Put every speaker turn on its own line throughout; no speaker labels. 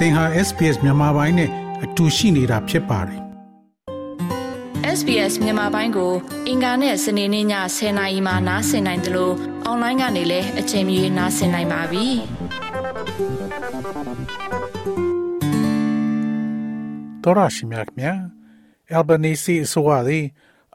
သင်ဟာ SPS မြန်မာပိုင်းနဲ့အတူရှိနေတာဖြစ်ပါတယ်
SBS မြန်မာပိုင်းကို အင်ကာနဲ့စနေနေ့ည10:00နာရီမှနားဆင်နိုင်တယ်လို့အွန်လိုင်းကနေလည်းအချိန်မီနားဆင်နိုင်ပါပြီ။
တော်ရရှိမြတ်မြတ် Albanese အစိုးရသည်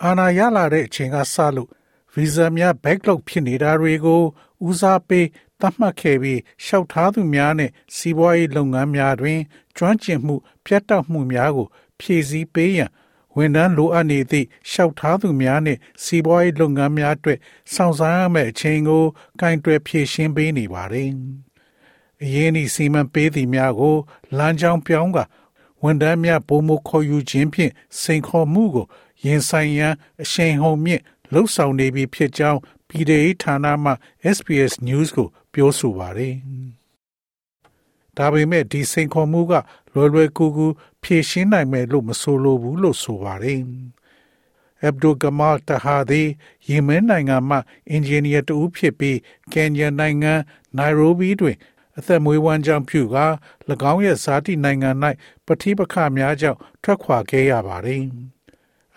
အာဏာရလာတဲ့အချိန်ကစလို့ ဗီဇာများ backlog ဖြစ်နေတာတွေကိုဦးစားပေးသတ်မှတ်ခဲ့ပြီးရှောက်ထားသူများနဲ့စီးပွားရေးလုပ်ငန်းများတွင်ကျွမ်းကျင်မှုပြတ်တောက်မှုများကို ဖြည့်ဆည်းပေးရန်ဝန်ထမ်းလိုအပ်နေသည့်ရှောက်ထားသူများနှင့်စီးပွားရေးလုပ်ငန်းများအတွက်ဆောင်စားရမယ့်အချိန်ကိုကင်တွယ်ဖြည့်ရှင်းပေးနေပါတယ်။အရေးကြီးစီမံပေးသည်များကိုလမ်းကြောင်းပြောင်းကဝန်ထမ်းများပုံမခေါ်ယူခြင်းဖြင့်စိန်ခေါ်မှုကိုရင်ဆိုင်ရန်အရှိန်ဟုန်မြင့် လှုပ်ဆောင်နေပြီဖြစ်ကြောင်းပြည်ထောင်ဌာနမှ SPS News ကို ပြောဆိုပါတယ်။ဒါပေမဲ့ဒီစိန်ခေါ်မှုကလွယ်လွယ်ကူကူဖြေရှင်းနိုင်မယ်လို့မဆိုလိုဘူးလို့ဆိုပါတယ်။ Abdul Gamal Tahadi ယီမန်နိုင်ငံမှအင်ဂျင်နီယာတူဖြစ်ပြီးကင်ညာနိုင်ငံနိုင်ရိုဘီတွင်အသက်မွေးဝမ်းကြောင်းပြုကာ၎င်းရဲ့ဇာတိနိုင်ငံ၌ပဋိပက္ခများကြောင့်ထွက်ခွာခဲ့ရပါတယ်။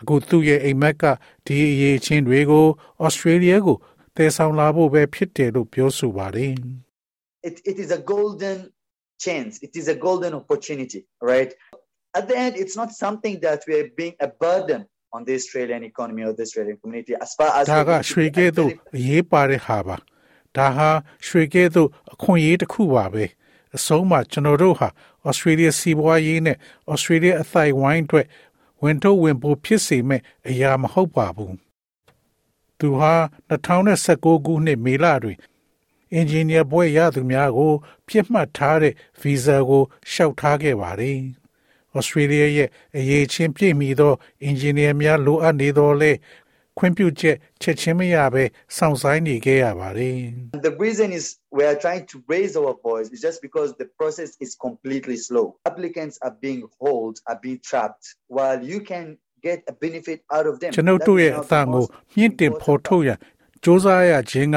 အခုသူ့ရဲ့အိမ်မက်ကဒီအရေးချင်းတွေကိုဩစတြေးလျကိုတည်ဆောင်လာဖို့ပဲဖြစ်တယ်လို့ပြောဆိုပါတယ်။
it, it is a golden chance it is a golden opportunity right at the end it's not something that we are being a burden on the australian economy or the australian community as far as
ဒါကရွှေကဲသို့အရေးပါတဲ့ဟာပါဒါဟာရွှေကဲသို့အခွင့်အရေးတစ်ခုပါပဲအဆုံးမှာကျွန်တော်တို့ဟာဩစတြေးလျစီးပွားရေးနဲ့ဩစတြေးလျအသိုက်ဝိုင်းအတွက် ဝင်ထုတ်ဝင်ပို့ဖြစ်စေမဲ့အရာမဟုတ်ပါဘူးသူဟာ2019ခုနှစ်မေလတွင်အင်ဂျင်နီယာဘွဲ့ရသူများကို ပြစ်မှတ်ထားတဲ့ဗီဇာကိုရှောက်ထားခဲ့ပါတယ်။ဩစတြေးလျရဲ့အရေးချင်းပြည့်မီသောအင်ဂျင်နီယာများလိုအပ်နေတော့လဲ ခွင့်ပြုချက်ချက်ချင်းမရဘဲစောင့်ဆိုင်းနေခဲ့ရပါတယ်
The reason is we are trying to raise our voice is just because the process is completely slow. Applicants are being held, are being trapped, while you can get a benefit out of them.
ကျွန်ုပ်တို့ရဲ့အသံကိုမြင့်တင်ဖော်ထုတ်ရန်စ조사ရခြင်းက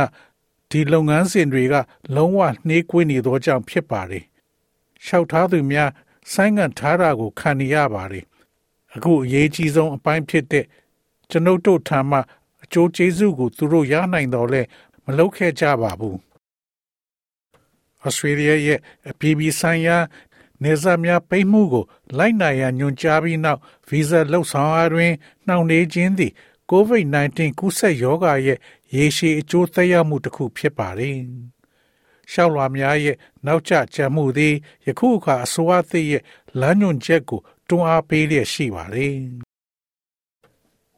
ဒီလုပ်ငန်းစဉ်တွေက လုံးဝနှေးကွေးနေသောကြောင့်ဖြစ်ပါတယ်။ရှောက်ထားသူများဆိုင်းငံ့ထားတာကိုခံနေရပါတယ်။အခုအရေးကြီးဆုံးအပိုင်းဖြစ်တဲ့ ကျွန်ုပ်တို့ထံမှအကျိုးကျေးဇူးကိုသူတို့ရနိုင်တော့လဲမလုပ်ခဲ့ကြပါဘူး။ Australia ရဲ့အပြည်ပြည်ဆိုင်ရာနေဇာများပိတ်မှုကို လိုက်နိုင်ရန်ညွှန်ကြားပြီးနောက်ဗီဇာလှုပ်ဆောင်အားတွင်နှောင့်နှေးခြင်းသည် COVID-19 ကူးစက်ရောဂါရဲ့ရေရှည်အကျိုးသက်ရောက်မှုတစ်ခုဖြစ်ပါတယ်။ရှောက်လွာများရဲ့နောက်ကျကြံမှုသည်ယခုအခါအစိုးရသစ်ရဲ့လမ်းညွှန်ချက်ကိုတွန်းအားပေးလျက်ရှိပါတယ်။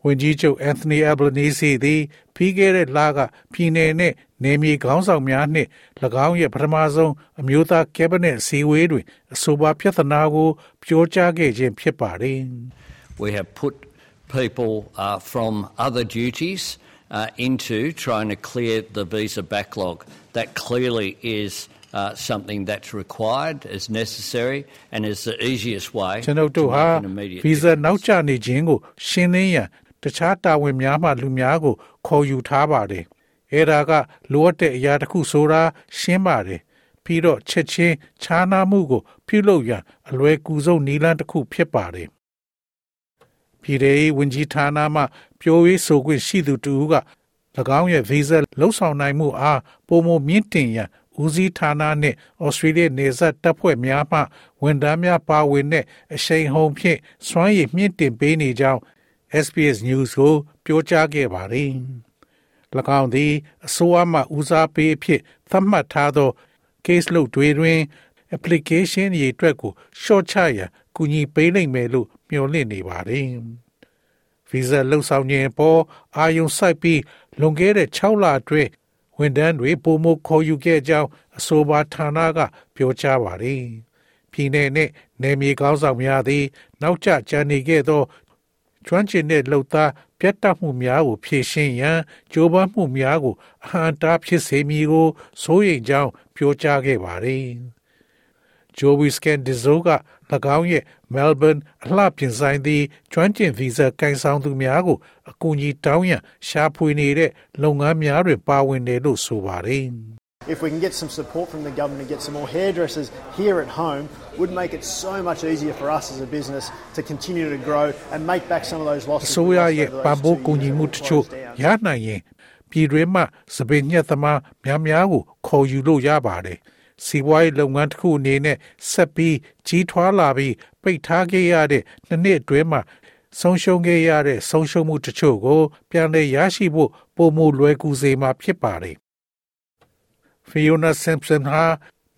ဝန်ကြီးချုပ်အန်သိုနီအယ်ဘလနီစီသည်ပြီးခဲ့တဲ့လကပြည်내နဲ့နေမြေခေါင်းဆောင်များနှင့်၎င်းရဲ့ပထမဆုံးအမျိုးသားကက်ဘနက်စီဝေးတွင်အဆိုပါပြဿနာကိုပြောကြားခဲ့ခြင်းဖြစ်ပါတယ်။
We have put people uh, from other duties uh, into trying to clear the visa backlog. That clearly is uh, something that's required, is necessary, and is the easiest way
ကျွန်ုပ်
to
တို့ဟာ
make an immediate
ဗီဇာနောက်ကျနေခြင်းကိုရှင်းလင်းရန် တခြားတာဝန်များမှလူများကို ခေါ်ယူထားပါတယ်။အဲဒါကလိုအပ်တဲ့အရာတစ်ခုဆိုတာရှင်းပါတယ်။ပြီးတော့ချက်ချင်းခြားနားမှုကို ပြုလုပ်ရန်အလွယ်ကူဆုံးနည်းလမ်းတစ်ခုဖြစ်ပါတယ်။ပြည်ထောင်ဝန်ကြီးဌာနမှပြောရေးဆိုခွင့်ရှိသူတူက၎င်းရဲ့ဗီဇာလုံဆောင်နိုင်မှုအားပုံမမြင့်တင်ရန်ဦးစီးဌာနနှင့်ဩစတြေးလျနေဆက်တပ်ဖွဲ့များမှဝန်ထမ်းများပါဝင်တဲ့အရှိန်ဟုန်ဖြင့်စွမ်းရည်မြင့်တင်ပေးနေကြောင်း SBS News ကိုပြောကြားခဲ့ပါတယ်။၎င်းသည်အစိုးရမှဦးစားပေးအဖြစ်သတ်မှတ်ထားသော case လုပ်တွေတွင် application ရေအတွက်ကို short ချရန်ကူညီပေးနိုင်မယ်လို့မျှော်လင့်နေပါတယ်။ visa လုံဆောင်ခြင်းအပေါ်အာယုံစိုက်ပြီးလွန်ခဲ့တဲ့6လအတွင်းဝန်ထမ်းတွေပုံမခေါ်ယူခဲ့ကြောင်းအဆိုပါဌာနက ပြောကြားပါတယ်။ပြည်내နဲ့နယ်မြေကောင်းဆောင်များသည် နောက်ကျကျန်နေခဲ့သော ကျွမ်းကျင်တဲ့လှုပ်သားပြတ်တက်မှုများကိုဖြည့်ရှင်းရန်ကြိုးပမ်းမှုများကိုအဟံတားဖြစ်စေမည်ကိုစိုးရိမ်ကြောင်းပြောကြားခဲ့ပါတယ်။ Joey Scandizo က၎င်းရဲ့ Melbourne အလှပြင်ဆိုင်သည့်ကျွမ်းကျင်ဗီဇာကိုင်ဆောင်သူများကိုအကူအညီတောင်းရန်ရှာဖွေနေတဲ့လုပ်ငန်းများတွင်ပါဝင်တယ်လို့ဆိုပါတယ်။
If we can get some support from the government and get some more hairdressers here at home, would make it so much easier for us as a business to continue to grow and make back some of those
အ
losses.
စိုး
we
ရ
lost
ရဲ့
over
ပံ
those
ပိုး
two
ကူညီ
years
မှု
when
တ
we
ချို့
closed down.
ရနိုင်ရင်ပြည်တွင်းမှစပင်ညက်သမားများများကိုခေါ်ယူလို့ရပါတယ်။စီးပွားရေးလုပ်ငန်းတစ်ခုအနေနဲ့ဆက်ပြီးကြီးထွားလာပြီးပိတ်ထားခဲ့ရတဲ့နှစ်နှစ်အတွင်းမှာဆုံးရှုံးခဲ့ရတဲ့ဆုံးရှုံးမှုတချို့ကို ပြန်လည်ရရှိဖို့ပုံမလွယ်ကူစေမှာဖြစ်ပါတယ်။ Fiona Simpson ဟာ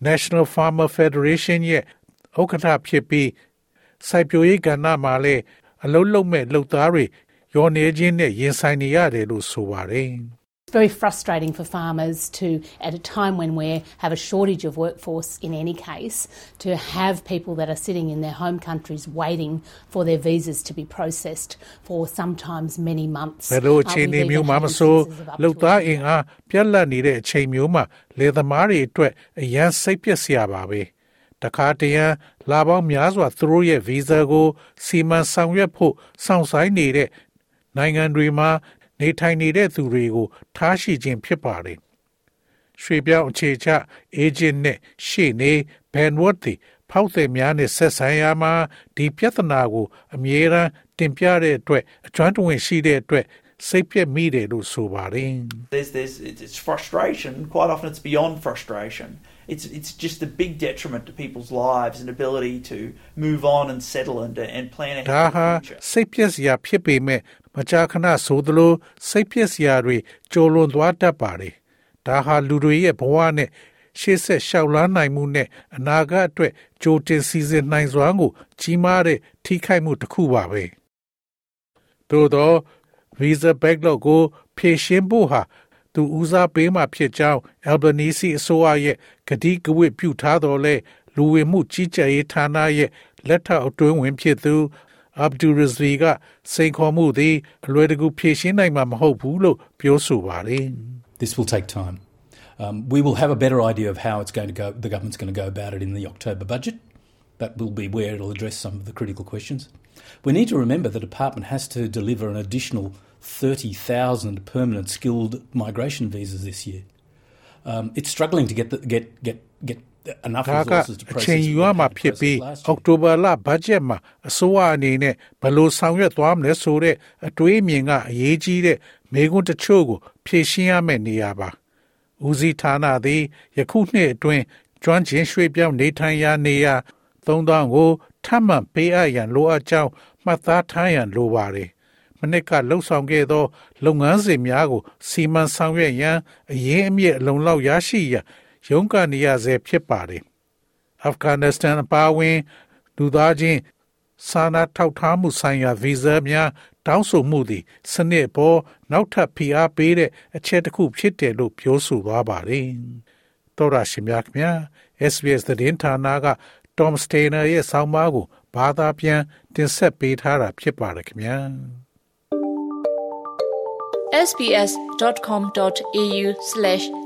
National Farmer Federation ရဲ့ဥက္ကဋ္ဌဖြစ်ပြီးစိုက်ပျိုးရေးကဏ္ဍမှာလည်းအလုံးလုံးမဲ့လှုပ်သားတွေရောနေခြင်းနဲ့ရင်ဆိုင်နေရတယ်လို့ဆိုပါတယ်။
It's very frustrating for farmers to, at a time when we have a shortage of workforce in any case, to have people that are sitting in their home countries waiting for their visas to be processed for sometimes many months.
ဘယ်လို
Uh,
အခြေအနေ
we've
မျိုး
even
မှ
had
မဆို
instances of up
လှုပ်
to
သား
a
အင်အားပြက်လက်နေတဲ့အချိန်မျိုးမှာလေသမားတွေအတွက်အရန်စိတ်ပျက်စရာပါပဲတခါတရံလာပေါင်းများစွာသူတို့ရဲ့ဗီဇာကိုစီမံဆောင်ရွက်ဖို့စောင့်ဆိုင်နေတဲ့နိုင်ငံတွေမှာ နေထိုင်နေတဲ့သူတွေကိုထားရှိခြင်းဖြစ်ပါတယ်ရွှေပြောင်းအခြေချအေဂျင့်နဲ့ရှေ့နေဘန်ဝတ်တီဖောက်သည်များနဲ့ဆက်ဆံရမှာဒီပြဿနာကို အမြဲတမ်းတင်ပြတဲ့အတွက်အကျွမ်းတဝင်ရှိတဲ့အတွက်စိတ်ပြက်မိတယ်လို့ဆိုပါတယ်
there's there's it's it's frustration. Quite often, it's beyond frustration. It's it's just a big detriment to people's lives and ability to move on and settle and and plan ahead
ဒါ
for
ဟာ
the future.
စိတ်ပြက်စရာဖြစ်ပေမဲ့ မကြာခဏဆိုသလိုစိတ်ပြက်စရာတွေကြိုလွန်သွားတတ်ပါတယ်ဒါဟာလူတွေရဲ့ဘဝနဲ့ရှေ့ဆက်လျှောက်လန်းနိုင်မှုနဲ့အနာဂတ်အတွက်ကြိုတင်စီစဉ်နိုင်စွာကိုကြီးမားတဲ့ထိခိုက်မှုတစ်ခုပါပဲသို့သော visa backlog ကိုဖြည့်ရှင်းဖို့ဟာသူဦးစားပေးမှဖြစ်ကြောင်း Albanese အစိုးရရဲ့ကတိကဝတ်ပြုထားတော်လဲလူဝင်မှုကြီးကြပ်ရေးဌာနရဲ့လက်ထောက်အတွင်းဝင်ဖြစ်သူ Abdul Rizvi ကစိန်ခေါ်မှုသည်အလွယ်တကူဖြည့်ရှင်းနိုင်မှာမဟုတ်ဘူးလို့ပြောဆိုပါတယ်
This will take time. Um, we will have a better idea of how it's going to go. The government's going to go about it in the October budget. That will be where it'll address some of the critical questions. We need to remember the department has to deliver an additional 30,000 permanent skilled migration visas this year. Um, it's struggling to get the, get get get enough
ဒါက
resources to
အ
process.
ချိန်
it
ယူ
we
ရ
had
မှာ
to
ဖြစ်
process
ပြီး
last year.
အောက်တိုဘာလဘတ်ဂျက်မှာအစိုးရအနေနဲ့ဘယ်လိုဆောင်ရွက်သွားမလဲဆိုတဲ့အတွေးအမြင်ကအရေးကြီးတဲ့မေးခွန်းတချို့ကို ဖြေရှင်းရမယ့်နေရာပါဦးစီးဌာနသည်ယခုနှစ်အတွင်းကျွမ်းကျင်ရွှေ့ပြောင်းနေထိုင်ရာနေရာ3000ကိုထပ်မံပေးအပ်ရန်လိုအပ်ကြောင်းမှတ်သားထားရန်လိုပါတယ်မနစ်ကလှုပ်ဆောင်ခဲ့သော လုပ်ငန်းစဉ်များကိုစီမံဆောင်ရွက်ရန်အရေးအမြစ်အလုံးလောက်ရရှိရန် ရုန်းကန်နေရဆဲဖြစ်ပါတယ်။အာဖဂန်နစ္စတန်အပါအဝင်လူသားချင်းစာနာထောက်ထားမှုဆိုင်ရာဗီဇာများတောင်းဆိုမှုသည်စနစ်ပေါ်နောက်ထပ်ဖိအားပေးတဲ့အချက်တစ်ခုဖြစ်တယ်လို့ပြောဆိုသွားပါတယ်။တော်ရရှိမြခင် SBS သတင်းဌာနက Tom Steiner ရဲ့ဆောင်းပါးကိုဘာသာပြန်တင်ဆက်ပေးထားတာဖြစ်ပါတယ်ခင်ဗျာ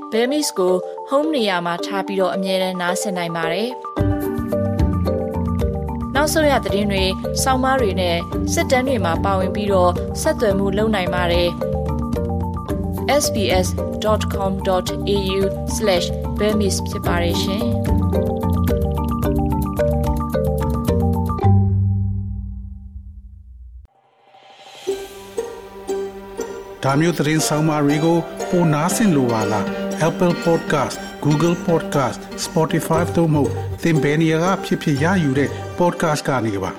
။
sbs.com.au/bemis ကို home နေရာမှာထားပြီးတော့အမြဲတမ်းနှာစင်နိုင်ပါတယ်။နောက်ဆုံးရသတင်းတွေ၊စောင်းမားတွေနဲ့စစ်တမ်းတွေမှာပါဝင်ပြီးတော့ဆက်သွယ်မှုလုပ်နိုင်ပါတယ်။ sbs.com.au/bemis ဖြစ်ပါတယ်ရှင်။
ဒါမျိုးသတင်းဆောင်မတွေကိုပိုနားဆင်လိုပါလား Apple Podcast Google Podcast Spotify တို့မှာသင်ပင်ရာဖြစ်ဖြစ်ရယူတဲ့ podcast ကနေပါ